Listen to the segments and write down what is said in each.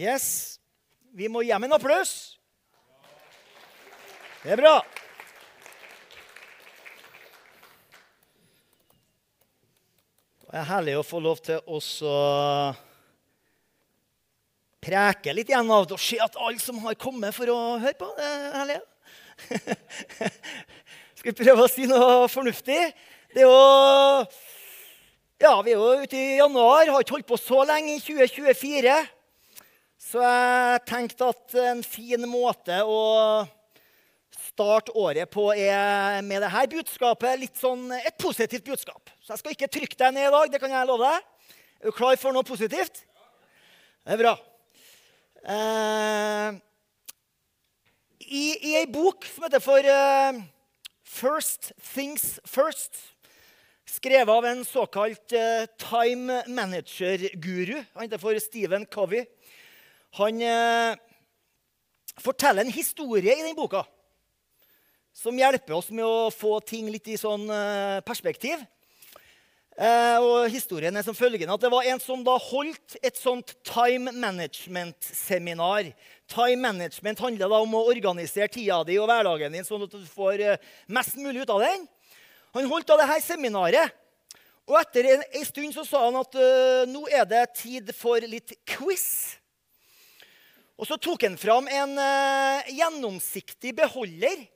Yes. Vi må gi ham en applaus. Det er bra. Det er herlig å få lov til å preke litt igjen av det og se at alle som har kommet for å høre på, det er herlig. Skal vi prøve å si noe fornuftig? Det er jo Ja, vi er jo ute i januar, har ikke holdt på så lenge i 2024. Så jeg tenkte at en fin måte å starte året på er med dette budskapet. Litt sånn et positivt budskap. Så jeg skal ikke trykke deg ned i dag. det kan jeg love deg. Er du klar for noe positivt? Det er bra. Eh, I i ei bok som heter for eh, First Things First, skrevet av en såkalt eh, time manager-guru. Han heter for Stephen Covey. Han eh, forteller en historie i den boka som hjelper oss med å få ting litt i sånn eh, perspektiv. Eh, og historien er som følgende at Det var en som da holdt et sånt time management-seminar. Time management handler da om å organisere tida di og hverdagen din sånn at du får mest mulig ut av den. Han holdt da det her seminaret. Og etter en, en stund så sa han at uh, nå er det tid for litt quiz. Og så tok han fram en uh, gjennomsiktig beholder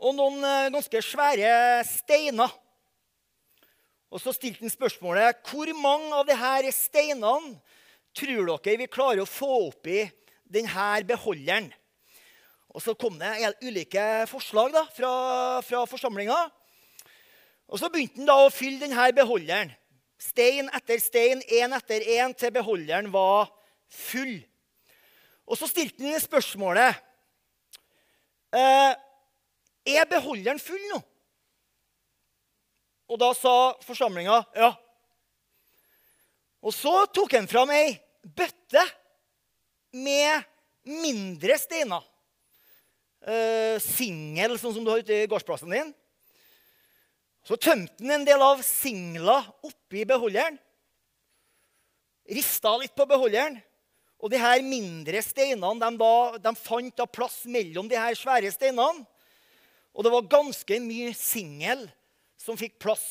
og noen uh, ganske svære steiner. Og så stilte han spørsmålet hvor mange av disse steinene tror dere vi klarer å få opp i denne beholderen. Og så kom det ulike forslag da, fra, fra forsamlinga. Og så begynte han å fylle denne beholderen. Stein etter stein, én etter én, til beholderen var full. Og så stilte han spørsmålet eh, Er beholderen full nå? Og da sa forsamlinga ja. Og så tok han fram ei bøtte med mindre steiner. Eh, singel, sånn som du har ute i gårdsplassen din. Så tømte han en del av singla oppi beholderen. Rista litt på beholderen. Og de her mindre steinene de, da, de fant da plass mellom de her svære steinene. Og det var ganske mye singel som fikk plass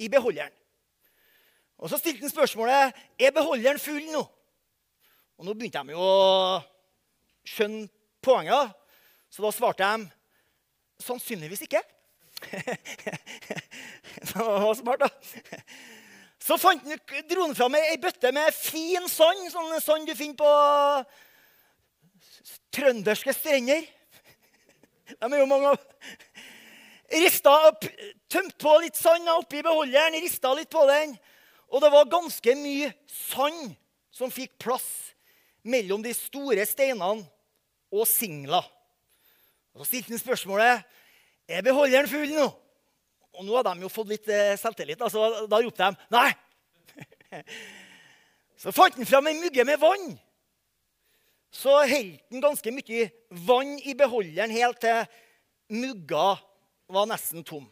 i beholderen. Og Så stilte han spørsmålet er beholderen full nå. Og Nå begynte de jo å skjønne poenget. Så da svarte de sannsynligvis ikke. det var smart, da. Så fant han, dro han fram ei bøtte med fin sand, sånn sand du finner på trønderske strender. De er jo mange av. Rista Tømte på litt sand oppi beholderen, rista litt på den. Og det var ganske mye sand som fikk plass mellom de store steinene og singla. Og Så stilte han spørsmålet er beholderen full nå. Og nå har de jo fått litt selvtillit, selvtillit. Altså, da ropte de nei. Så fant han fram ei mugge med vann. Så holdt han ganske mye vann i beholderen helt til mugga var nesten tom.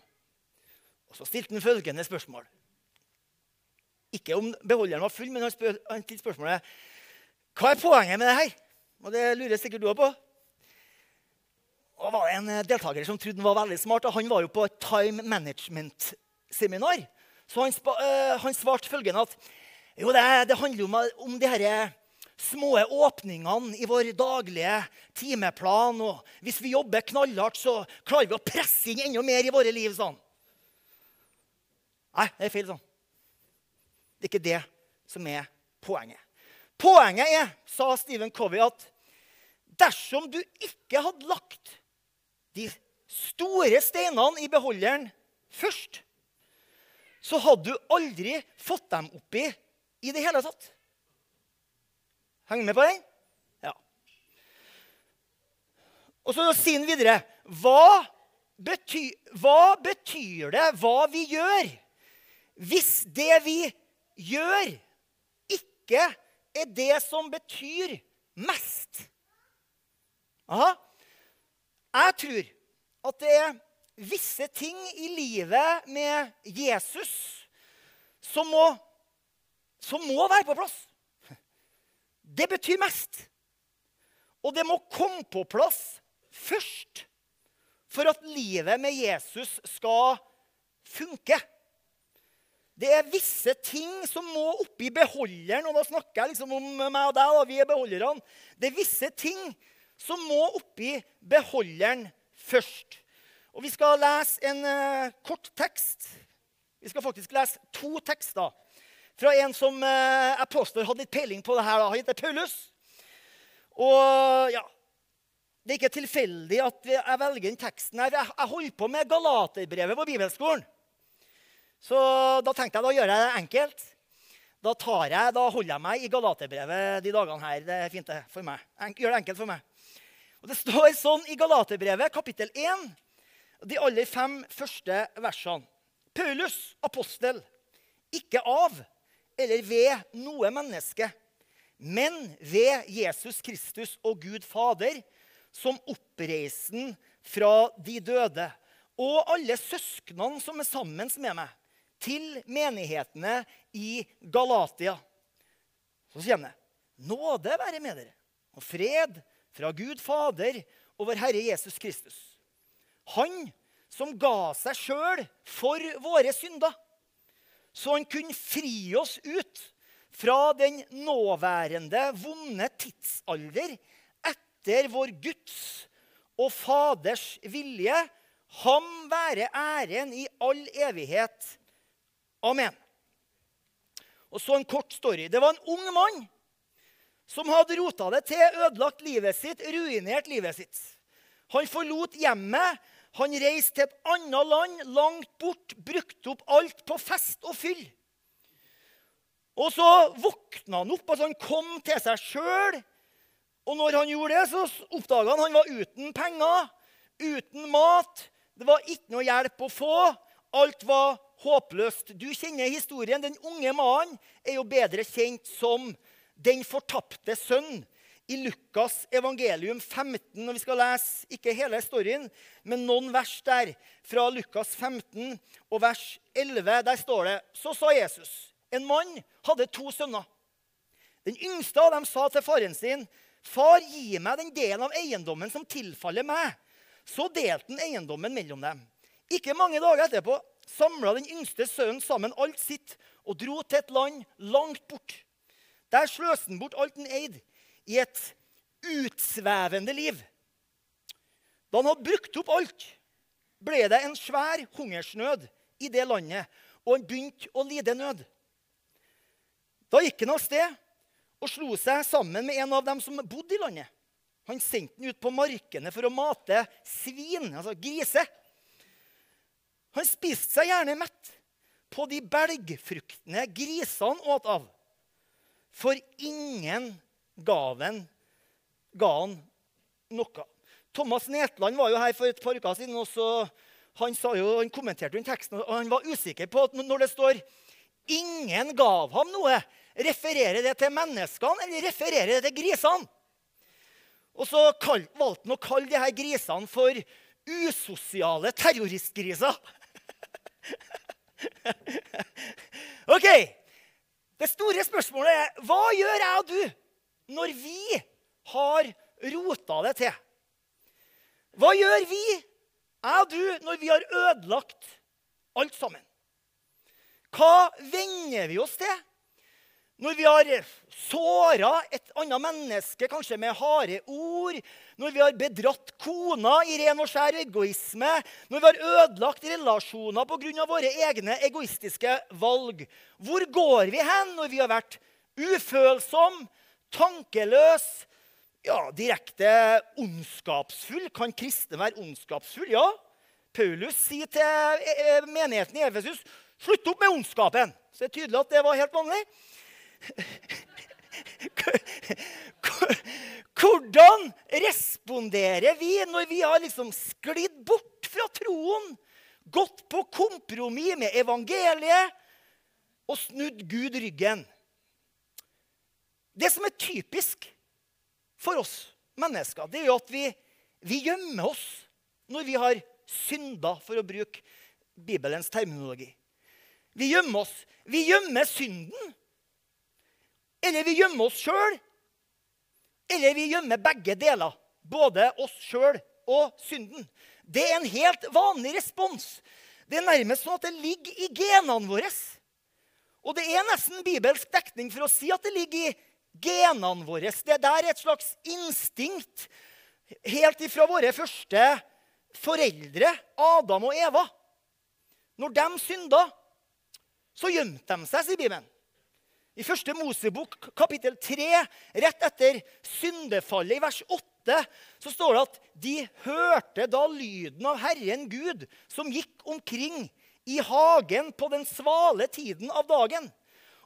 Og Så stilte han følgende spørsmål. Ikke om beholderen var full, men han stilte spørsmålet hva er poenget med det her? Og Det lurer sikkert du på. Og var det en deltaker som trodde han var veldig smart. og Han var jo på et time management-seminar. Så han, uh, han, svarte følgende at jo, det, det handler om, om de her små åpningene i vår daglige timeplan. Og hvis vi jobber knallhardt, så klarer vi å presse inn enda mer i våre liv. sånn. Nei, det er feil sånn. Det er ikke det som er poenget. Poenget er, sa Stephen Covey, at dersom du ikke hadde lagt de store steinene i beholderen først, så hadde du aldri fått dem oppi i det hele tatt. Henger med på den? Ja. Og så sier han videre hva betyr, hva betyr det, hva vi gjør, hvis det vi gjør, ikke er det som betyr mest? Aha. Jeg tror at det er visse ting i livet med Jesus som må, som må være på plass. det betyr mest. Og det må komme på plass først for at livet med Jesus skal funke. Det er visse ting som må oppi beholderen. Og da snakker jeg liksom om meg og deg, og vi er beholderne. Det er visse ting som må oppi beholderen først. Og vi skal lese en uh, kort tekst. Vi skal faktisk lese to tekster fra en som uh, jeg påstår hadde litt peiling på det her. Han heter Paulus. Og ja, Det er ikke tilfeldig at jeg velger den teksten her. Jeg, jeg holder på med Galaterbrevet på bibelskolen. Så da tenkte jeg da gjør jeg det enkelt. Da, jeg, da holder jeg meg i Galaterbrevet de dagene her. Det er fint det for meg. Gjør det enkelt for meg. Og Det står sånn i Galaterbrevet, kapittel 1, de aller fem første versene. Paulus, apostel, ikke av eller ved noe menneske, men ved Jesus Kristus og Gud Fader, som oppreisen fra de døde, og alle søsknene som er sammen med meg, til menighetene i Galatia. Så kommer det Nåde være med dere, og fred fra Gud Fader og vår Herre Jesus Kristus. Han som ga seg sjøl for våre synder, så han kunne fri oss ut fra den nåværende vonde tidsalder etter vår Guds og Faders vilje. Ham være æren i all evighet. Amen. Og så en kort story. Det var en ung mann som hadde rota det til, ødelagt livet sitt, ruinert livet sitt. Han forlot hjemmet. Han reiste til et annet land, langt bort, brukte opp alt på fest og fyll. Og så våkna han opp, altså han kom til seg sjøl. Og når han gjorde det, så oppdaga han han var uten penger, uten mat. Det var ikke noe hjelp å få. Alt var håpløst. Du kjenner historien. Den unge mannen er jo bedre kjent som den fortapte sønn i Lukas evangelium 15. og Vi skal lese ikke hele storyen, men noen vers der. Fra Lukas 15 og vers 11. Der står det Så sa Jesus En mann hadde to sønner. Den yngste av dem sa til faren sin, 'Far, gi meg den delen av eiendommen som tilfaller meg.' Så delte han eiendommen mellom dem. Ikke mange dager etterpå samla den yngste sønnen sammen alt sitt og dro til et land langt bort. Der sløste han bort alt han eide, i et utsvevende liv. Da han hadde brukt opp alt, ble det en svær hungersnød i det landet, og han begynte å lide nød. Da gikk han av sted og slo seg sammen med en av dem som bodde i landet. Han sendte den ut på markene for å mate svin, altså griser. Han spiste seg gjerne mett på de belgfruktene grisene åt av. For ingen gaven ga han noe. Thomas Netland var jo her for et par uker siden. og han, jo, han kommenterte den teksten, og han var usikker på at når det står 'ingen gav ham noe', refererer det til menneskene eller refererer det til grisene? Og så valgte han å kalle de her grisene for usosiale terroristgriser. OK. Det store spørsmålet er hva gjør jeg og du når vi har rota det til? Hva gjør vi, jeg og du, når vi har ødelagt alt sammen? Hva venner vi oss til? Når vi har såra et annet menneske, kanskje med harde ord. Når vi har bedratt kona i ren og skjær egoisme. Når vi har ødelagt relasjoner pga. våre egne egoistiske valg. Hvor går vi hen når vi har vært ufølsom, tankeløs, ja, direkte ondskapsfull? Kan kristne være ondskapsfull? Ja. Paulus sier til eh, eh, menigheten i Efesus slutt opp med ondskapen. Så det er tydelig at det var helt vanlig. Hvordan responderer vi når vi har liksom sklidd bort fra troen, gått på kompromiss med evangeliet og snudd Gud ryggen? Det som er typisk for oss mennesker, det er jo at vi, vi gjemmer oss når vi har synda, for å bruke Bibelens terminologi. Vi gjemmer oss. Vi gjemmer synden eller vi gjemmer oss sjøl eller vi gjemmer begge deler. Både oss sjøl og synden. Det er en helt vanlig respons. Det er nærmest sånn at det ligger i genene våre. Og det er nesten bibelsk dekning for å si at det ligger i genene våre. Det der er et slags instinkt helt ifra våre første foreldre, Adam og Eva. Når de synda, så gjemte de seg, sier Bibelen. I første Mosebok, kapittel 3, rett etter syndefallet, i vers 8, så står det at de hørte da lyden av Herren Gud, som gikk omkring i hagen på den svale tiden av dagen.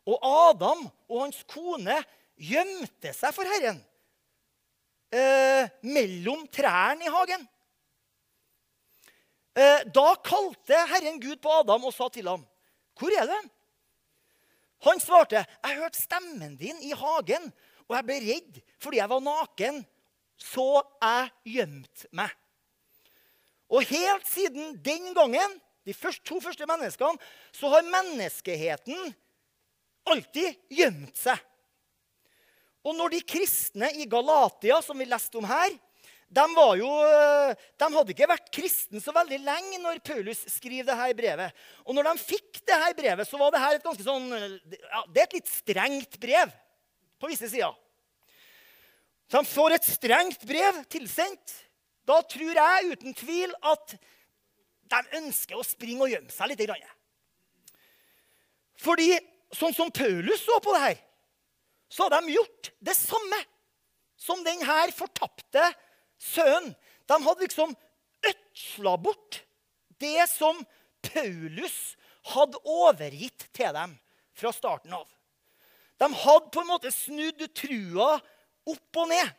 Og Adam og hans kone gjemte seg for Herren eh, mellom trærne i hagen. Eh, da kalte Herren Gud på Adam og sa til ham, 'Hvor er du?' Han svarte, 'Jeg hørte stemmen din i hagen, og jeg ble redd fordi jeg var naken, så jeg gjemte meg.' Og helt siden den gangen, de første, to første menneskene, så har menneskeheten alltid gjemt seg. Og når de kristne i Galatia, som vi leste om her, de, jo, eh, de, hadde ikke vært kristne så veldig lenge når Paulus skriver dette brevet. Og når de fikk dette brevet, så var det et ganske sånn, ja, det er et litt strengt brev på visse sider. Så de får et strengt brev tilsendt. Da tror jeg uten tvil at de ønsker å springe og gjemme seg litt. Fordi sånn som Paulus så på det her, så hadde de gjort det samme som den her fortapte sønnen. De hadde liksom ødsla bort det som Paulus hadde overgitt til dem fra starten av. De hadde på en måte snudd trua opp og ned.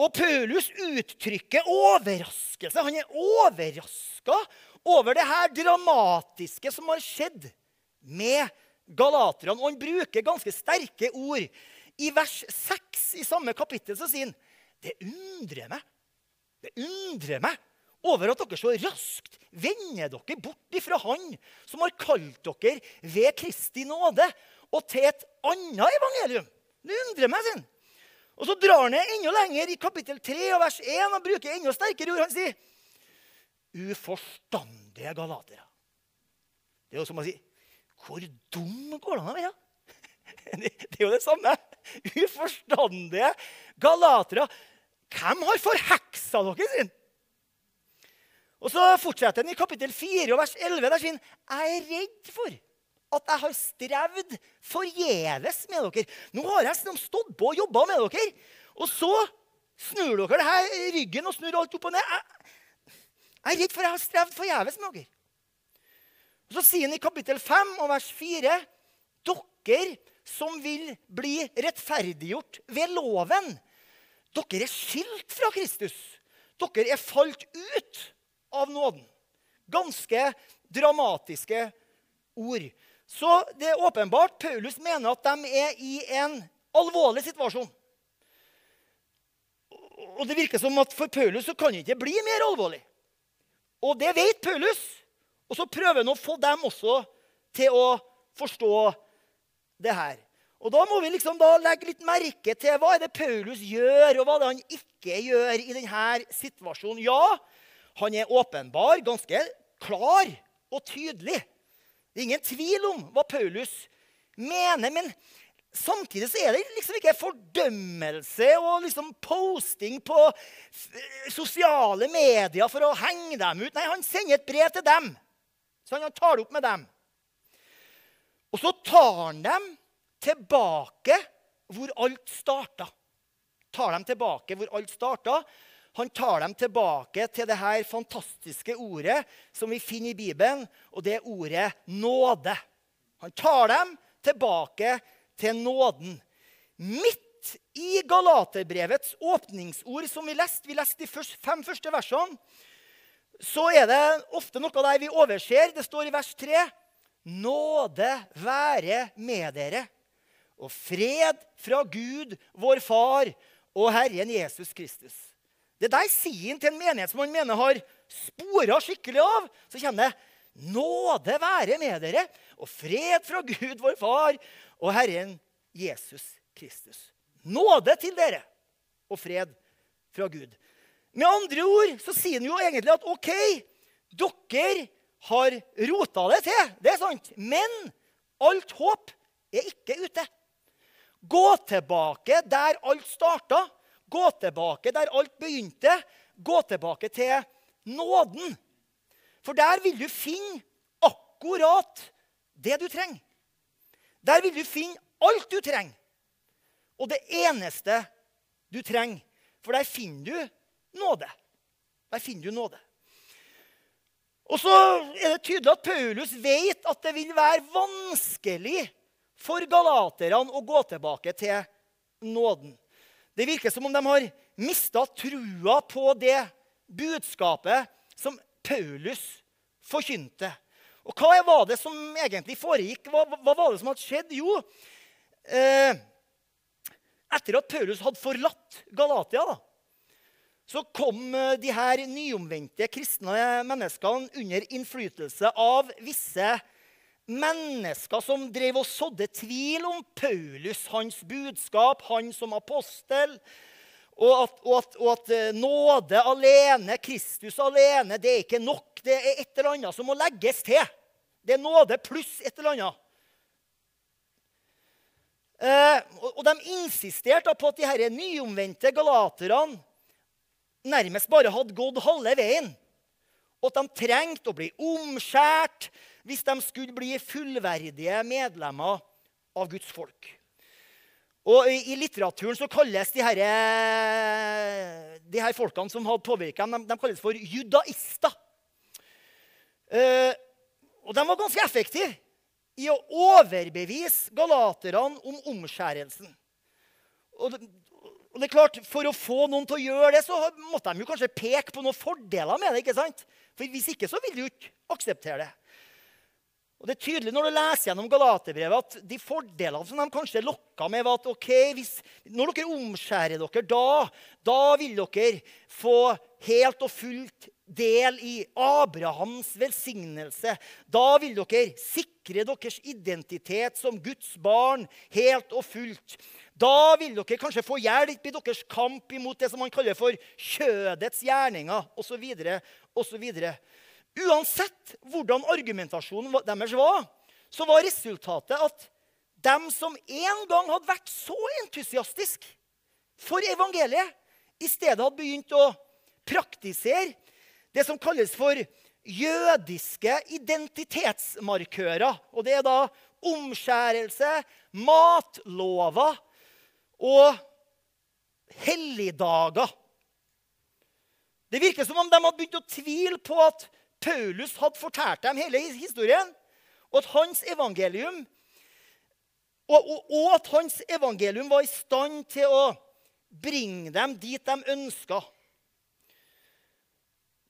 Og Paulus uttrykker overraskelse. Han er overraska over det her dramatiske som har skjedd med galaterne. Og han bruker ganske sterke ord. I vers 6 i samme kapittel så sier han det undrer meg. Det undrer meg over at dere så raskt vender dere bort ifra Han som har kalt dere ved Kristi nåde, og til et annet evangelium. Det undrer meg, sin. Og så drar han enda lenger i kapittel 3 og vers 1 og bruker enda sterkere ord. Han sier uforstandige galatere. Det er jo som å si Hvor dum går det an å være? Det er jo det samme. Uforstandige galatere. Hvem har forheksa dere? sin? Og så fortsetter han i kapittel 4 og vers 11. Der sier han, jeg er redd for at jeg har strevd forgjeves med dere. Nå har jeg stått på og jobba med dere, og så snur dere det her ryggen og snur alt opp og ned. Jeg, jeg er redd for at jeg har strevd forgjeves med dere. Og Så sier han i kapittel 5 og vers 4.: Dere som vil bli rettferdiggjort ved loven, dere er skilt fra Kristus. Dere er falt ut av nåden. Ganske dramatiske ord. Så det er åpenbart Paulus mener at de er i en alvorlig situasjon. Og det virker som at for Paulus så kan det ikke bli mer alvorlig. Og det vet Paulus. Og så prøver han å få dem også til å forstå det her. Og Da må vi liksom legge litt merke til hva er det Paulus gjør, og hva er det han ikke gjør i denne situasjonen. Ja, han er åpenbar, ganske klar og tydelig. Det er ingen tvil om hva Paulus mener. Men samtidig så er det liksom ikke fordømmelse og liksom posting på sosiale medier for å henge dem ut. Nei, han sender et brev til dem. Så han tar det opp med dem. Og så tar han dem tilbake hvor alt starta. Tar dem tilbake hvor alt starta. Han tar dem tilbake til det her fantastiske ordet som vi finner i Bibelen, og det er ordet nåde. Han tar dem tilbake til nåden. Midt i Galaterbrevets åpningsord, som vi leste, vi leste de fem første versene, så er det ofte noe der vi overser. Det står i vers 3.: Nåde være med dere og fred fra Gud, vår Far, og Herren Jesus Kristus. Det der sier han til en menighet som han mener har spora skikkelig av. Så kjenner jeg Nåde være med dere, og fred fra Gud, vår Far, og Herren Jesus Kristus. Nåde til dere og fred fra Gud. Med andre ord så sier han jo egentlig at OK, dere har rota det til. Det er sant. Men alt håp er ikke ute. Gå tilbake der alt starta. Gå tilbake der alt begynte. Gå tilbake til nåden. For der vil du finne akkurat det du trenger. Der vil du finne alt du trenger. Og det eneste du trenger. For der finner du nåde. Der finner du nåde. Og så er det tydelig at Paulus vet at det vil være vanskelig for galaterne å gå tilbake til nåden. Det virker som om de har mista trua på det budskapet som Paulus forkynte. Og hva var det som egentlig foregikk? Hva, hva var det som hadde skjedd? Jo, eh, etter at Paulus hadde forlatt Galatia, da, så kom eh, de her nyomvendte kristne menneskene under innflytelse av visse mennesker som drev og sådde tvil om Paulus, hans budskap, han som apostel. Og at, og, at, og at, eh, nåde alene, Kristus alene, det er ikke nok. Det er et eller annet som må legges til. Det er nåde pluss et eller annet. Eh, og, De insisterte på at de her nyomvendte galaterne nærmest bare hadde gått halve veien. Og at de trengte å bli omskjært hvis de skulle bli fullverdige medlemmer av Guds folk. Og I, litteraturen så kalles de her, de her folkene som hadde påvirka dem, de, kalles for judaister. Uh, og de var ganske effektive i å overbevise galaterne om omskjærelsen. Og det, og det er klart, For å få noen til å gjøre det, så måtte de jo kanskje peke på noen fordeler med det. ikke sant? For Hvis ikke så ville de jo ikke akseptere det. Og det er tydelig Når du leser gjennom Galaterbrevet, at de fordelene som de kanskje lokka med, var at ok, hvis, når dere omskjærer dere, da, da vil dere få helt og fullt del i Abrahams velsignelse. Da vil dere sikre deres identitet som Guds barn helt og fullt. Da vil dere kanskje få hjelp i deres kamp imot det som man kaller for kjødets gjerninger osv. osv. Uansett hvordan argumentasjonen deres var, så var resultatet at dem som en gang hadde vært så entusiastisk for evangeliet, i stedet hadde begynt å praktisere det som kalles for jødiske identitetsmarkører. Og det er da omskjærelse, matlover og helligdager. Det virker som om de hadde begynt å tvile på at Paulus hadde fortalt dem hele historien, og at hans evangelium og, og, og, at hans evangelium var i stand til å bringe dem dit de ønska.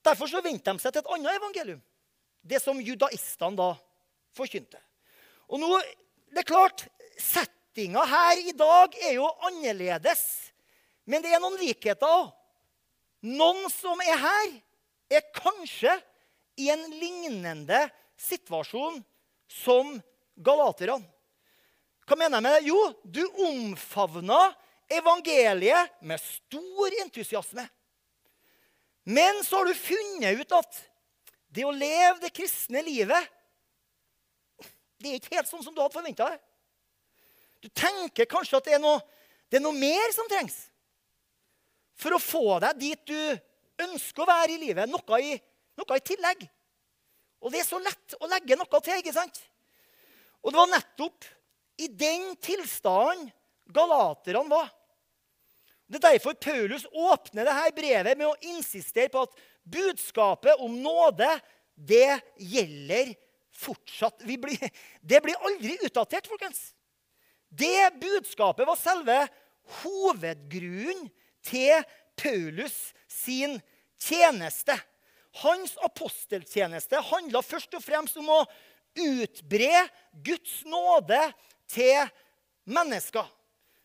Derfor så vendte de seg til et annet evangelium, det som judaistene da forkynte. Og nå, det er klart, Settinga her i dag er jo annerledes, men det er noen likheter òg. Noen som er her, er kanskje i en lignende situasjon som galaterne. Hva mener jeg med det? Jo, du omfavna evangeliet med stor entusiasme. Men så har du funnet ut at det å leve det kristne livet det er ikke helt sånn som du hadde forventa deg. Du tenker kanskje at det er, noe, det er noe mer som trengs for å få deg dit du ønsker å være i livet. Noe i noe i tillegg. Og det er så lett å legge noe til. ikke sant? Og det var nettopp i den tilstanden galaterne var. Det er derfor Paulus åpner dette brevet med å insistere på at budskapet om nåde, det gjelder fortsatt. Blir, det blir aldri utdatert, folkens. Det budskapet var selve hovedgrunnen til Paulus sin tjeneste. Hans aposteltjeneste handla først og fremst om å utbre Guds nåde til mennesker.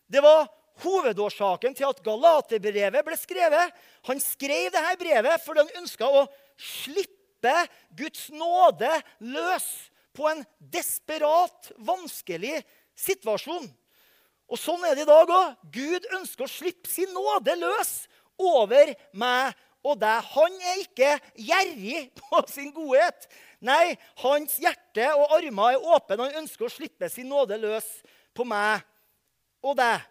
Det var hovedårsaken til at Galaterbrevet ble skrevet. Han skrev dette brevet fordi han ønska å slippe Guds nåde løs på en desperat, vanskelig situasjon. Og sånn er det i dag òg. Gud ønsker å slippe sin nåde løs over meg og deg. Han er ikke gjerrig på sin godhet. Nei, hans hjerte og armer er åpne. Han ønsker å slippe sin nåde løs på meg og deg.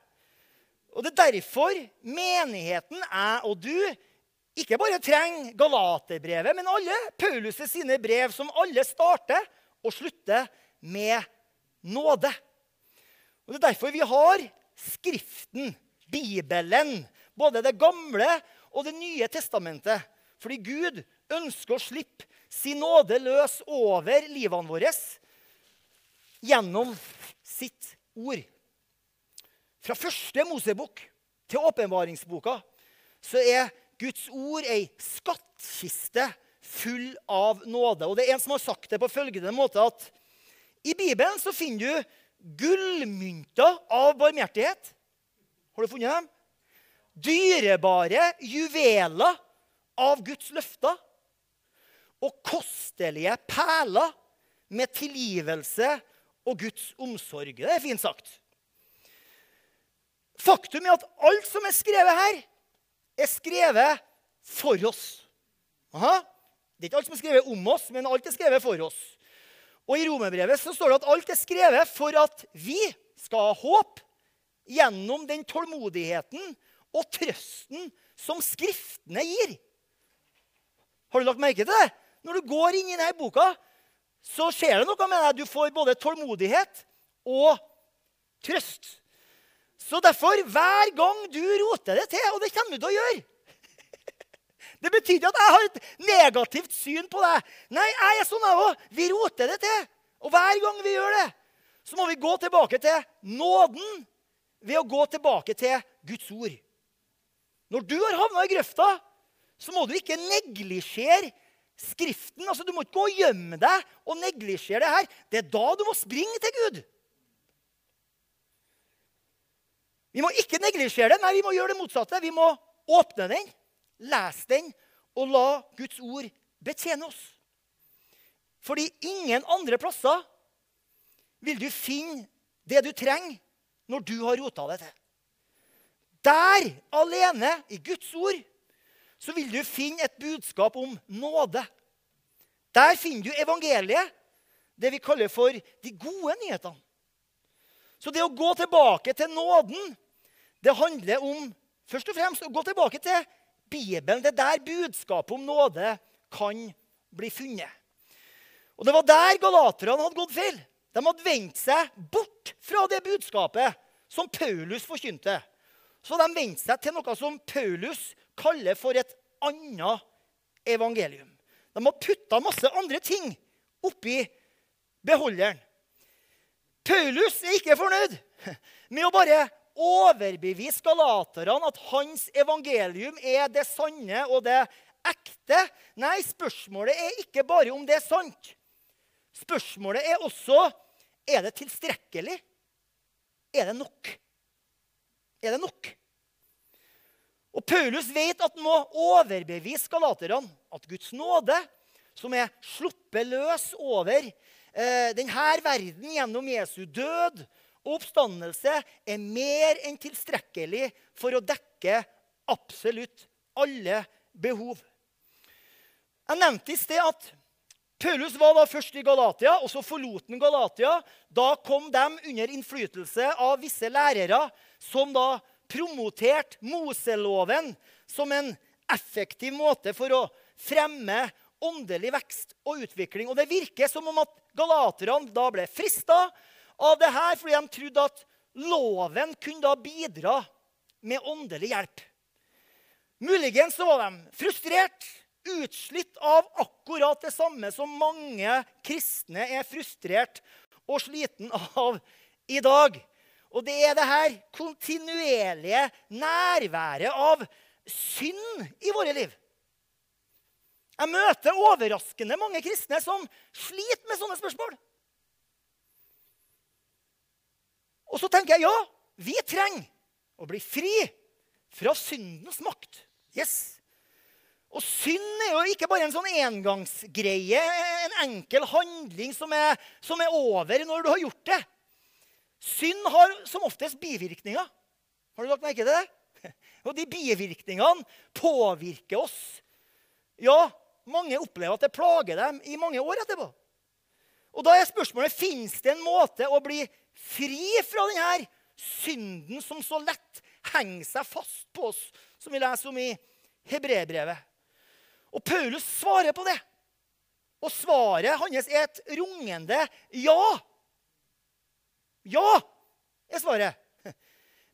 Og Det er derfor menigheten, jeg og du, ikke bare trenger Galaterbrevet, men alle Paulus' sine brev, som alle starter og slutter med nåde. Og Det er derfor vi har Skriften, Bibelen, både Det gamle og Det nye testamentet. Fordi Gud ønsker å slippe sin nåde løs over livene våre gjennom sitt ord. Fra første Mosebok til åpenbaringsboka så er Guds ord ei skattkiste full av nåde. Og det er en som har sagt det på følgende måte at i Bibelen så finner du gullmynter av barmhjertighet. Har du funnet dem? Dyrebare juveler av Guds løfter. Og kostelige perler med tilgivelse og Guds omsorg. Det er fint sagt. Faktum er at alt som er skrevet her, er skrevet for oss. Aha. Det er ikke alt som er skrevet om oss, men alt er skrevet for oss. Og I romerbrevet så står det at alt er skrevet for at vi skal ha håp gjennom den tålmodigheten og trøsten som Skriftene gir. Har du lagt merke til det? Når du går inn i denne boka, så skjer det noe med deg. Du får både tålmodighet og trøst. Så derfor, hver gang du roter det til, og det kommer du til å gjøre det betyr ikke at jeg har et negativt syn på deg. Nei, jeg er sånn, jeg òg. Vi roter det til. Og hver gang vi gjør det, så må vi gå tilbake til nåden ved å gå tilbake til Guds ord. Når du har havna i grøfta, så må du ikke neglisjere Skriften. Altså, Du må ikke gå og gjemme deg og neglisjere det her. Det er da du må springe til Gud. Vi må ikke neglisjere det, nei, vi må gjøre det motsatte. Vi må åpne den lese den, og la Guds ord betjene oss. Fordi ingen andre plasser vil du finne det du trenger når du har rota det til. Der alene, i Guds ord, så vil du finne et budskap om nåde. Der finner du evangeliet, det vi kaller for de gode nyhetene. Så det å gå tilbake til nåden, det handler om først og fremst å gå tilbake til Bibelen, det er der budskapet om nåde kan bli funnet. Og Det var der galaterne hadde gått feil. De hadde vendt seg bort fra det budskapet som Paulus forkynte. Så de vendte seg til noe som Paulus kaller for et annet evangelium. De har putta masse andre ting oppi beholderen. Paulus er ikke fornøyd med å bare overbevise galaterne at hans evangelium er det sanne og det ekte. Nei, spørsmålet er ikke bare om det er sant. Spørsmålet er også er det tilstrekkelig. Er det nok? Er det nok? Og Paulus vet at han må overbevise galaterne at Guds nåde, som er sluppet løs over eh, denne verden gjennom Jesu død og oppstandelse er mer enn tilstrekkelig for å dekke absolutt alle behov. Jeg nevnte i sted at Paulus var da først i Galatia, og så forlot han Galatia. Da kom de under innflytelse av visse lærere som da promoterte Moseloven som en effektiv måte for å fremme åndelig vekst og utvikling. Og Det virker som om at galaterne da ble frista av det her fordi de trodde at loven kunne da bidra med åndelig hjelp. Muligens så var de frustrert, utslitt av akkurat det samme som mange kristne er frustrert og sliten av i dag. Og det er det her kontinuerlige nærværet av synd i våre liv. Jeg møter overraskende mange kristne som sliter med sånne spørsmål. Og så tenker jeg ja, vi trenger å bli fri fra syndens makt. Yes. Og synd er jo ikke bare en sånn engangsgreie, en enkel handling som er, som er over når du har gjort det. Synd har som oftest bivirkninger. Har du lagt merke til det? Og de bivirkningene påvirker oss. Ja, mange opplever at det plager dem i mange år etterpå. Og da er spørsmålet fins det en måte å bli fri fra denne synden som så lett henger seg fast på oss, som vi leser om i Hebrebrevet. Og Paulus svarer på det. Og svaret hans er et rungende ja. Ja, er svaret.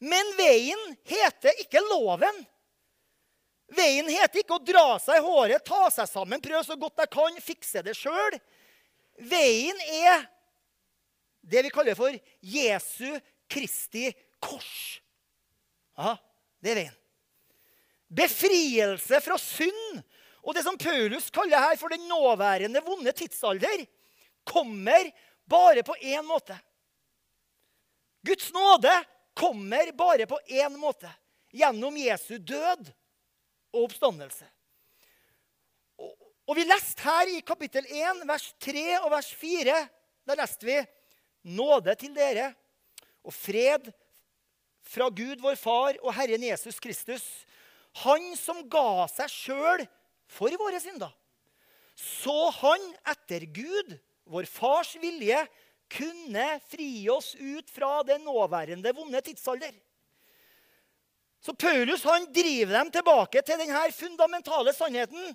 Men veien heter ikke loven. Veien heter ikke å dra seg i håret, ta seg sammen, prøve så godt jeg kan, fikse det sjøl. Veien er det vi kaller for Jesu Kristi kors. Ja, det er veien. Befrielse fra synd og det som Paulus kaller her for den nåværende vonde tidsalder, kommer bare på én måte. Guds nåde kommer bare på én måte. Gjennom Jesu død og oppstandelse. Og Vi leste her i kapittel 1, vers 3 og vers 4. Der leste vi nåde til dere og fred fra Gud, vår Far, og Herren Jesus Kristus. Han som ga seg sjøl for våre synder. Så han etter Gud, vår Fars vilje, kunne fri oss ut fra den nåværende vonde tidsalder. Så Paulus han driver dem tilbake til denne fundamentale sannheten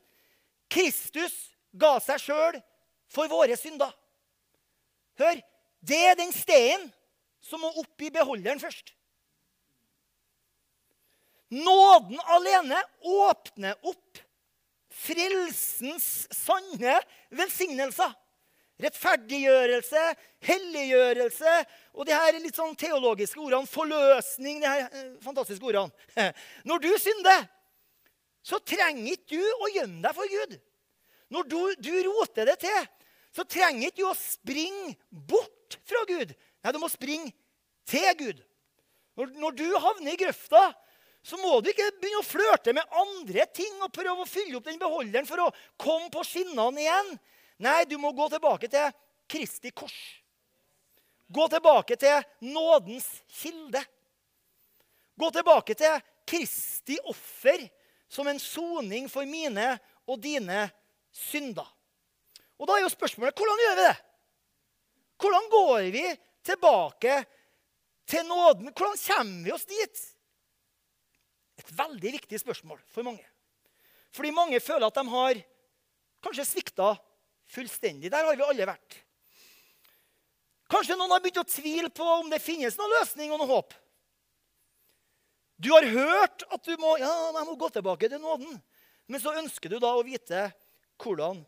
Kristus ga seg sjøl for våre synder. Hør, det er den steinen som må opp i beholderen først. Nåden alene åpner opp frelsens sanne velsignelser. Rettferdiggjørelse, helliggjørelse og de her litt sånn teologiske ordene. Forløsning, de her eh, fantastiske ordene. Når du synder, så trenger ikke du å gjemme deg for Gud. Når du, du roter det til, så trenger ikke du å springe bort fra Gud. Nei, du må springe til Gud. Når, når du havner i grøfta, så må du ikke begynne å flørte med andre ting og prøve å fylle opp den beholderen for å komme på skinnene igjen. Nei, du må gå tilbake til Kristi kors. Gå tilbake til nådens kilde. Gå tilbake til Kristi offer som en soning for mine og dine synder. Og Da er jo spørsmålet hvordan gjør vi det? Hvordan går vi tilbake til nåden? Hvordan kommer vi oss dit? Et veldig viktig spørsmål for mange. Fordi mange føler at de har kanskje svikta fullstendig. Der har vi alle vært. Kanskje noen har begynt å tvile på om det finnes noen løsning og noe håp. Du har hørt at du må, ja, jeg må gå tilbake til nåden. Men så ønsker du da å vite hvordan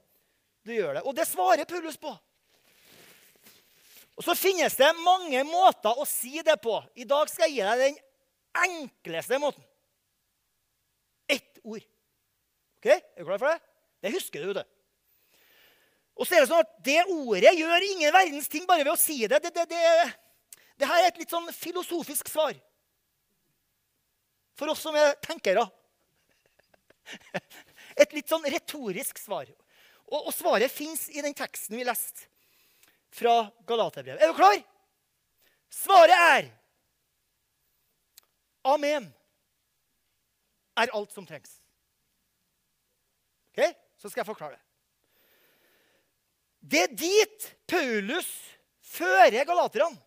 du gjør det. Og det svarer Paulus på. Og Så finnes det mange måter å si det på. I dag skal jeg gi deg den enkleste måten. Ett ord. Ok? Er du klar for det? Det husker du, det. Og så er det sånn at det ordet gjør ingen verdens ting bare ved å si det. Det, det, det, det her er et litt sånn filosofisk svar for oss som er tenkere. Et litt sånn retorisk svar. Og, og svaret fins i den teksten vi leste fra Galaterbrevet. Er du klar? Svaret er Amen er alt som trengs. Ok? Så skal jeg forklare det. Det er dit Paulus fører galaterne.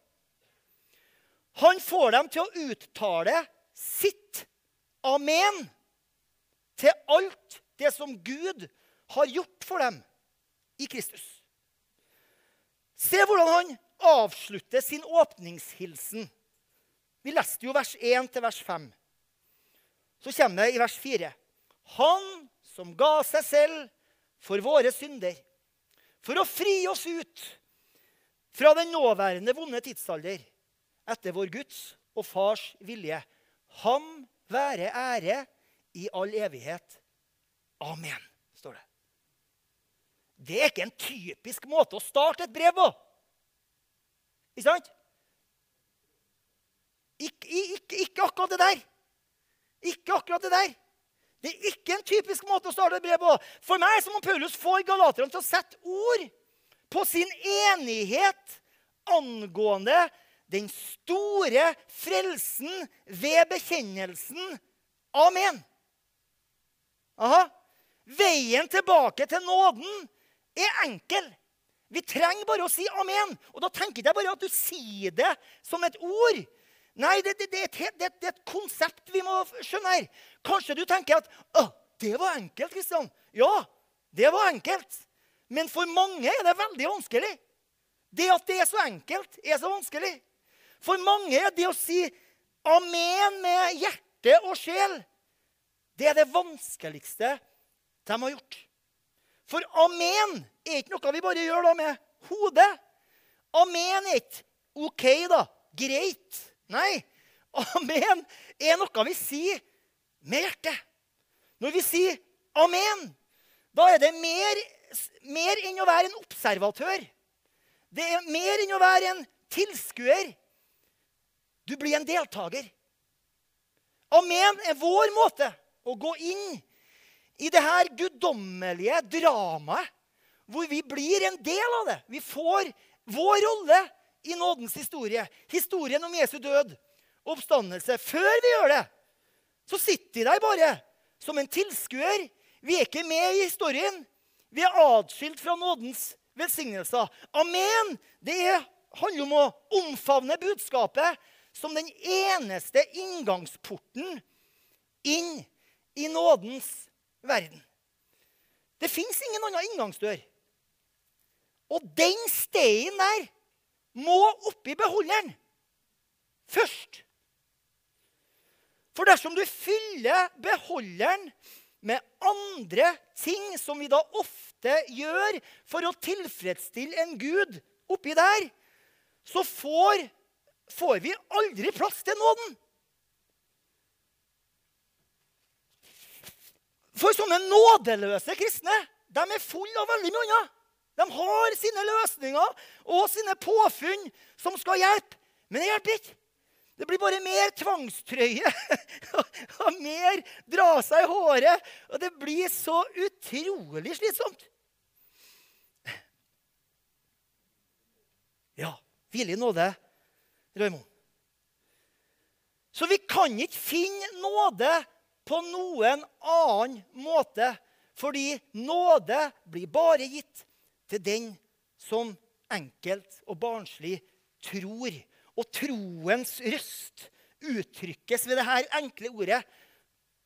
Han får dem til å uttale sitt amen til alt det som Gud har gjort for dem i Kristus. Se hvordan han avslutter sin åpningshilsen. Vi leste jo vers 1 til vers 5. Så kommer det i vers 4. Han som ga seg selv for våre synder, for å fri oss ut fra den nåværende vonde tidsalder, etter vår Guds og Fars vilje, Ham være ære i all evighet. Amen, står det. Det er ikke en typisk måte å starte et brev på. Ikke sant? Ikke, ikke, ikke, akkurat det der. Ikke akkurat det der. Det er ikke en typisk måte å starte et brev på. For meg så må Paulus få galaterne til å sette ord på sin enighet angående den store frelsen ved bekjennelsen. Amen. Aha. Veien tilbake til nåden er enkel. Vi trenger bare å si amen. Og da tenker jeg bare at du sier det som et ord. Nei, det, det, det, er, et, det, er, et, konsept vi må skjønne her. Kanskje du tenker at å, det var enkelt. Kristian. Ja, det var enkelt. Men for mange er det veldig vanskelig. Det at det er så enkelt, er så vanskelig. For mange er det å si amen med hjerte og sjel det er det vanskeligste de har gjort. For amen er ikke noe vi bare gjør da med hodet. Amen er ikke OK, da. Greit. Nei. Amen er noe vi sier med hjertet. Når vi sier amen, da er det mer, mer enn å være en observatør. Det er mer enn å være en tilskuer. Du blir en deltaker. Amen er vår måte å gå inn i det her guddommelige dramaet, hvor vi blir en del av det. Vi får vår rolle i nådens historie. Historien om Jesu død oppstandelse. Før vi gjør det, så sitter vi der bare som en tilskuer. Vi er ikke med i historien. Vi er atskilt fra nådens velsignelser. Amen! Det handler om å omfavne budskapet som den eneste inngangsporten inn i nådens verden. Det fins ingen annen inngangsdør. Og den steinen der må oppi beholderen først. For dersom du fyller beholderen med andre ting som vi da ofte gjør for å tilfredsstille en gud oppi der, så får, får vi aldri plass til nåden. For sånne nådeløse kristne de er fulle av veldig mye annet. De har sine løsninger og sine påfunn som skal hjelpe. Men det hjelper ikke. Det blir bare mer tvangstrøye og mer dra seg i håret. Og det blir så utrolig slitsomt. Ja, hvile i nåde, Raymond. Så vi kan ikke finne nåde på noen annen måte. Fordi nåde blir bare gitt til den som enkelt og barnslig tror. Og troens røst uttrykkes ved dette enkle ordet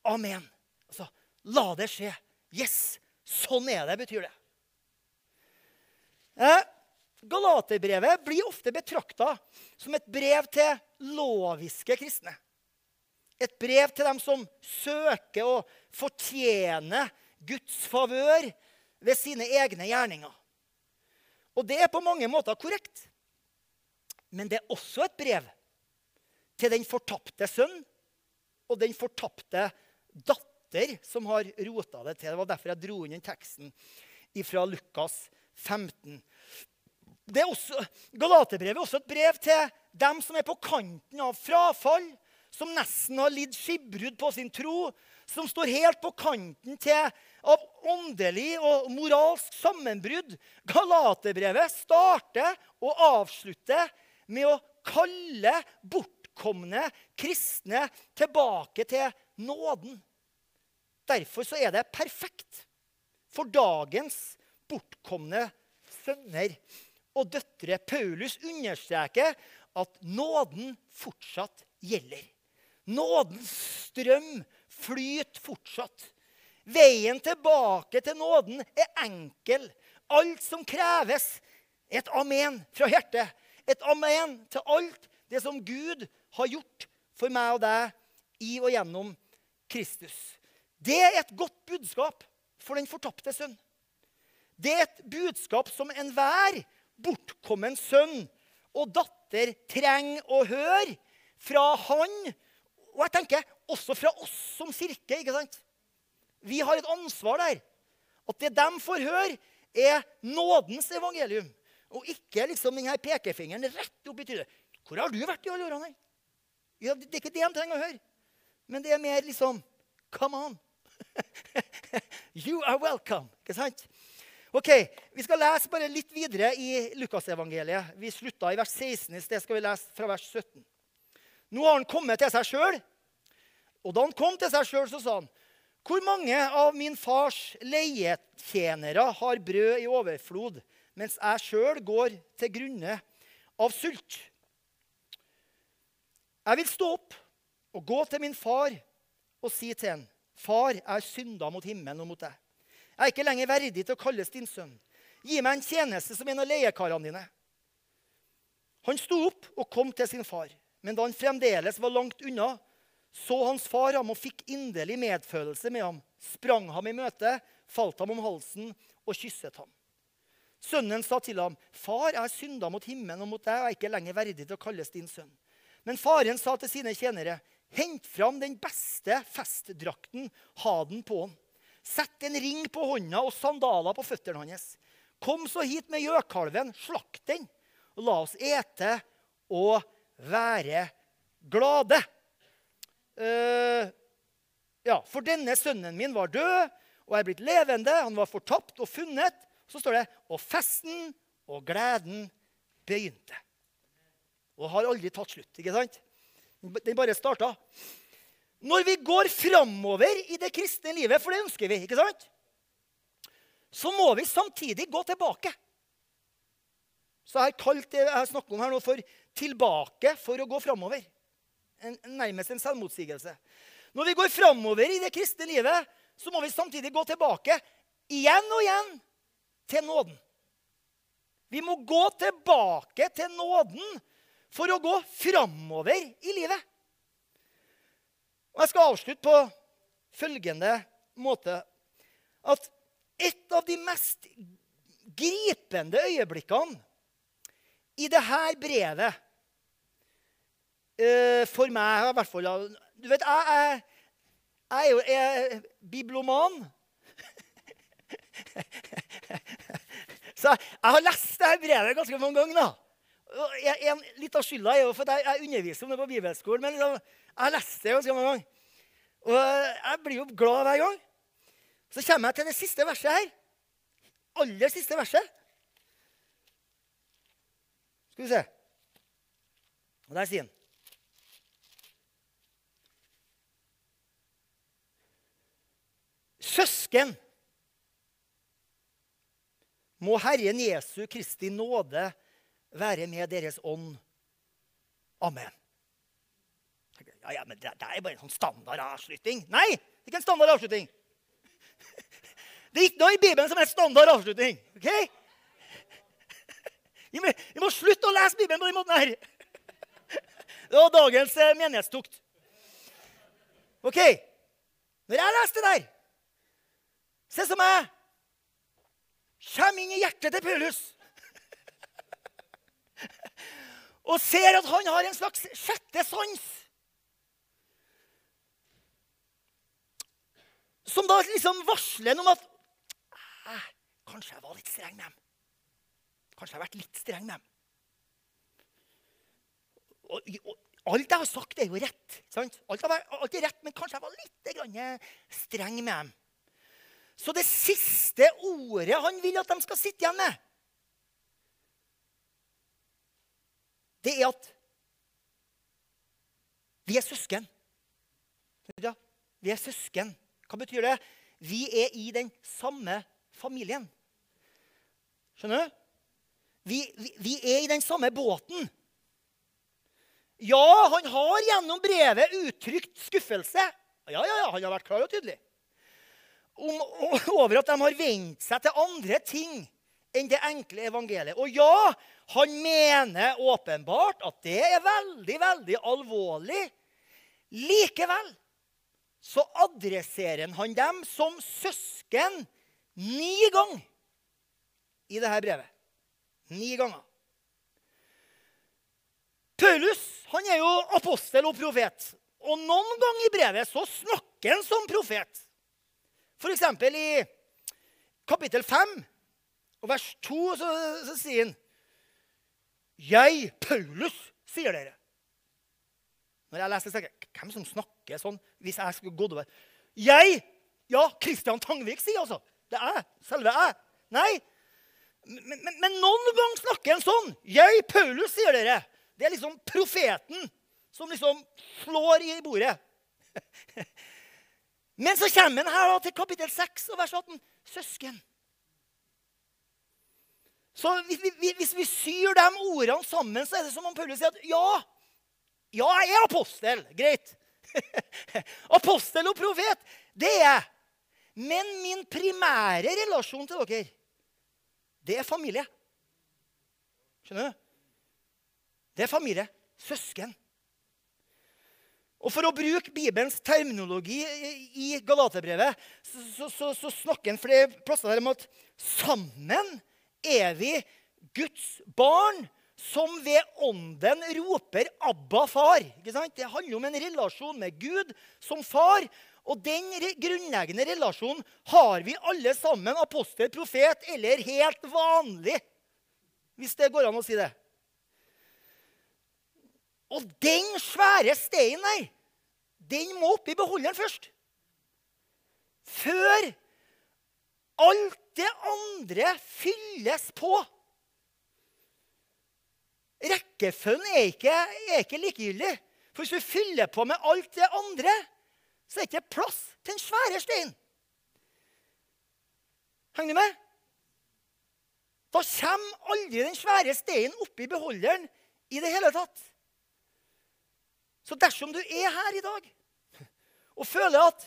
amen. Altså, la det skje. Yes, sånn er det, betyr det. Eh, Galaterbrevet blir ofte betrakta som et brev til loviske kristne. Et brev til dem som søker å fortjene Guds favør ved sine egne gjerninger. Og det er på mange måter korrekt. Men det er også et brev til den fortapte sønn og den fortapte datter som har rota det til. Det var derfor jeg dro inn den teksten fra Lukas 15. Det er også, Galaterbrevet er også et brev til dem som er på kanten av frafall, som nesten har lidd skipbrudd på sin tro, som står helt på kanten til av åndelig og moralsk sammenbrudd. Galaterbrevet starter og avslutter med å kalle bortkomne kristne tilbake til nåden. Derfor er det perfekt for dagens bortkomne sønner og døtre. Paulus understreker at nåden fortsatt gjelder. Nådens strøm flyter fortsatt. Veien tilbake til nåden er enkel. Alt som kreves, er et amen fra hjertet. Et amen til alt det som Gud har gjort for meg og deg i og gjennom Kristus. Det er et godt budskap for den fortapte sønn. Det er et budskap som enhver bortkommen sønn og datter trenger å høre fra han og jeg tenker også fra oss som kirke. ikke sant? Vi har et ansvar der. At det de får høre, er nådens evangelium. Og ikke liksom denne pekefingeren rett opp i trynet. Hvor har du vært i alle årene? Ja, det er ikke det de trenger å høre. Men det er mer liksom Come on. you are welcome. Ikke sant? Ok, Vi skal lese bare litt videre i Lukasevangeliet. Vi slutta i vers 16. I sted skal vi lese fra vers 17. Nå har han kommet til seg sjøl. Og da han kom til seg sjøl, så sa han hvor mange av min fars leietjenere har brød i overflod, mens jeg sjøl går til grunne av sult? Jeg vil stå opp og gå til min far og si til ham, Far, jeg har synda mot himmelen og mot deg. Jeg er ikke lenger verdig til å kalles din sønn. Gi meg en tjeneste som en av leiekarene dine. Han sto opp og kom til sin far. Men da han fremdeles var langt unna, så hans far ham og fikk inderlig medfølelse med ham, sprang ham i møte, falt ham om halsen og kysset ham. Sønnen sa til ham, 'Far, jeg har synda mot himmelen og mot deg, og er ikke lenger verdig til å kalles din sønn.' Men faren sa til sine tjenere, 'Hent fram den beste festdrakten, ha den på han.' 'Sett en ring på hånda og sandaler på føttene hans.' 'Kom så hit med gjøkalven, slakt den, og la oss ete og være glade.' Uh, ja, For denne sønnen min var død og er blitt levende. Han var fortapt og funnet. Så står det og festen og gleden begynte. Og har aldri tatt slutt. ikke sant? Den bare starta. Når vi går framover i det kristne livet, for det ønsker vi, ikke sant? så må vi samtidig gå tilbake. Så jeg har kalt det jeg snakker om her nå, for 'tilbake for å gå framover' en, nærmest en selvmotsigelse. Når vi går framover i det kristne livet, så må vi samtidig gå tilbake igjen og igjen til nåden. Vi må gå tilbake til nåden for å gå framover i livet. Og Jeg skal avslutte på følgende måte at et av de mest gripende øyeblikkene i dette brevet for meg i hvert fall Du vet, jeg, jeg, jeg er jo jeg, bibloman. Så jeg har lest dette brevet ganske mange ganger. da. Jeg, litt av skylda er jo for at jeg, underviser om det på bibelskolen. Men liksom, jeg har lest det ganske mange ganger. Og jeg blir jo glad hver gang. Så kommer jeg til det siste verset her. Aller siste verset. Skal vi se. Og der sier han Søsken, må Herren Jesu Kristi nåde være med deres ånd. Amen. Ja, ja, men det, det er bare en sånn standard avslutning. Nei, ikke en standard avslutning. Det er ikke noe i Bibelen som er standard avslutning. ok? Vi må, vi må slutte å lese Bibelen på den måten her. Det var dagens eh, menighetstukt. OK. Når jeg leste det der Se som jeg Kjem inn i hjertet til Paulus og ser at han har en slags sjette sans. Som da liksom varsler om at Kanskje jeg var litt streng med dem. Kanskje jeg har vært litt streng med dem. Og, og, alt jeg har sagt, er jo rett. Sant? Alt, er, alt er rett, men kanskje jeg var litt streng med dem. Så det siste ordet han vil at de skal sitte igjen med, det er at vi er søsken. Vi er søsken. Hva betyr det? Vi er i den samme familien. Skjønner du? Vi, vi, vi er i den samme båten. Ja, han har gjennom brevet uttrykt skuffelse. Ja, ja, ja, Han har vært klar og tydelig om, over at de har vent seg til andre ting enn det enkle evangeliet. Og ja, han mener åpenbart at det er veldig, veldig alvorlig. Likevel så adresserer han dem som søsken ni ganger i dette brevet. Ni ganger. Paulus han er jo apostel og profet. Og noen ganger i brevet så snakker han som profet. F.eks. i kapittel 5 og vers 2 så, så sier han Jeg, Paulus, sier dere. Når jeg leser, tenker jeg hvem som snakker sånn hvis jeg skulle gått over Jeg! Ja, Kristian Tangvik sier altså. Det er jeg. Selve jeg. Nei. Men, men, men noen ganger snakker en sånn. Jeg, Paulus, sier dere. Det er liksom profeten som liksom slår i bordet. Men så kommer han her til kapittel 6 og vers 18. Søsken. Så hvis vi, hvis vi syr de ordene sammen, så er det som om Paulus sier at ja, ja, jeg er apostel. Greit. apostel og profet, det er jeg. Men min primære relasjon til dere, det er familie. Skjønner du? Det er familie. Søsken. Og For å bruke Bibelens terminologi i Galaterbrevet så, så, så, snakker han flere plasser der om at sammen er vi Guds barn som ved ånden roper 'Abba, far'. Det handler om en relasjon med Gud som far. Og den grunnleggende relasjonen har vi alle sammen, apostel, profet eller helt vanlig. Hvis det går an å si det. Og den svære steinen der, den må oppi beholderen først. Før alt det andre fylles på. Rekkefølgen er ikke, er ikke likegyldig. For hvis du fyller på med alt det andre, så er det ikke plass til den svære steinen. Henger du med? Da kommer aldri den svære steinen oppi beholderen i det hele tatt. Så dersom du er her i dag og føler at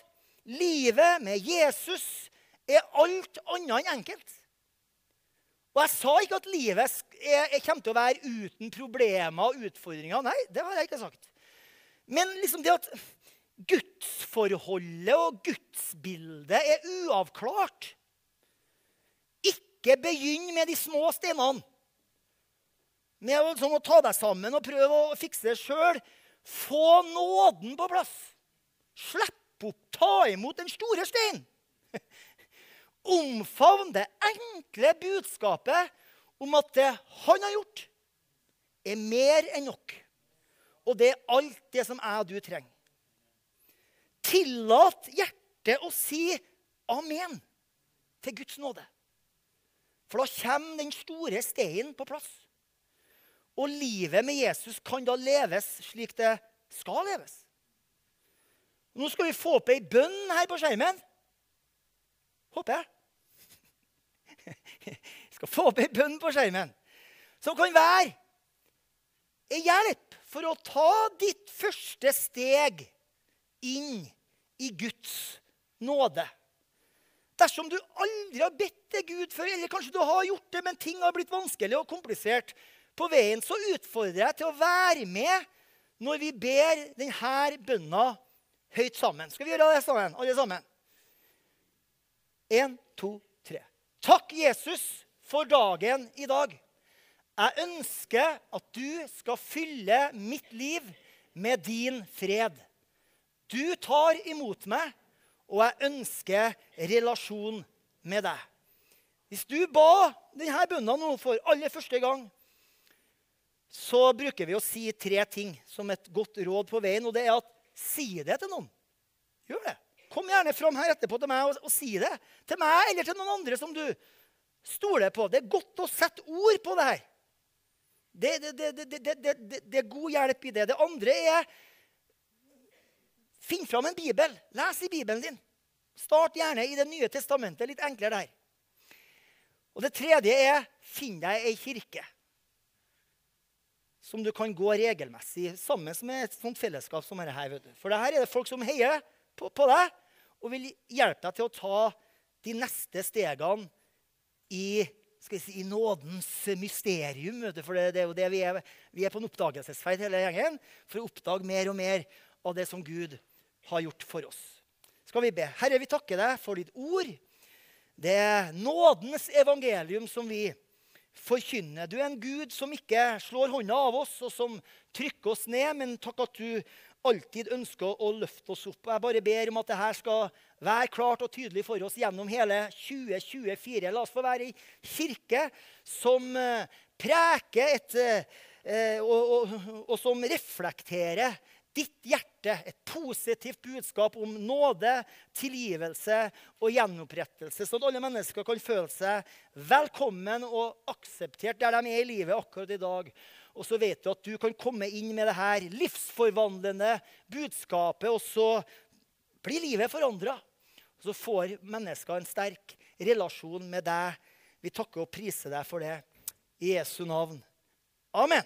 livet med Jesus er alt annet enn enkelt Og jeg sa ikke at livet er, er, kommer til å være uten problemer og utfordringer. Nei, det har jeg ikke sagt. Men liksom det at gudsforholdet og gudsbildet er uavklart Ikke begynn med de små steinene. Med å, sånn, å ta deg sammen og prøve å fikse det sjøl. Få nåden på plass. Slipp opp, ta imot den store steinen. Omfavn det enkle budskapet om at det han har gjort, er mer enn nok. Og det er alt det som jeg og du trenger. Tillat hjertet å si amen til Guds nåde. For da kommer den store steinen på plass. Og livet med Jesus kan da leves slik det skal leves. Nå skal vi få opp ei bønn her på skjermen. Håper jeg. Vi skal få opp ei bønn på skjermen som kan være ei hjelp for å ta ditt første steg inn i Guds nåde. Dersom du aldri har bedt til Gud før, eller kanskje du har gjort det, men ting har blitt vanskelig og komplisert, på veien, så utfordrer jeg til å være med når vi ber denne bønna høyt sammen. Skal vi gjøre det sammen, alle sammen? Én, to, tre. Takk, Jesus, for dagen i dag. Jeg ønsker at du skal fylle mitt liv med din fred. Du tar imot meg, og jeg ønsker relasjon med deg. Hvis du ba denne bønna nå for aller første gang, så bruker vi å si tre ting som et godt råd på veien. Og det er at si det til noen. Gjør det. Kom gjerne fram her etterpå til meg og, og si det. Til meg eller til noen andre som du stoler på. Det er godt å sette ord på det her. Det, det, det, det er god hjelp i det. Det andre er Finn fram en bibel. Les i Bibelen din. Start gjerne i Det nye testamentet. Litt enklere der. Og det tredje er finn deg ei kirke som du kan gå regelmessig sammen med et sånt fellesskap som dette. her. For det her er det folk som heier på, på, deg og vil hjelpe deg til å ta de neste stegene i, si, i nådens mysterium. For det, det, er jo det vi er. Vi er på en oppdagelsesferd hele gjengen for å oppdage mer og mer av det som Gud har gjort for oss. Skal vi be. Herre, vi takker deg for ditt ord. Det er nådens evangelium som vi forkynne. Du er en Gud som ikke slår hånda av oss, og som trykker oss ned, men takk at du alltid ønsker å løfte oss opp. Og Jeg bare ber om at dette skal være klart og tydelig for oss gjennom hele 2024. La oss få være ei kirke som eh, preker et, eh, og, og, og som reflekterer ditt hjerte. Et positivt budskap om nåde, tilgivelse og gjenopprettelse. Sånn at alle mennesker kan føle seg velkommen og akseptert der de er i livet akkurat i dag. Og så vet du at du kan komme inn med det her livsforvandlende budskapet, og så blir livet forandra. Så får mennesker en sterk relasjon med deg. Vi takker og priser deg for det. I Jesu navn. Amen.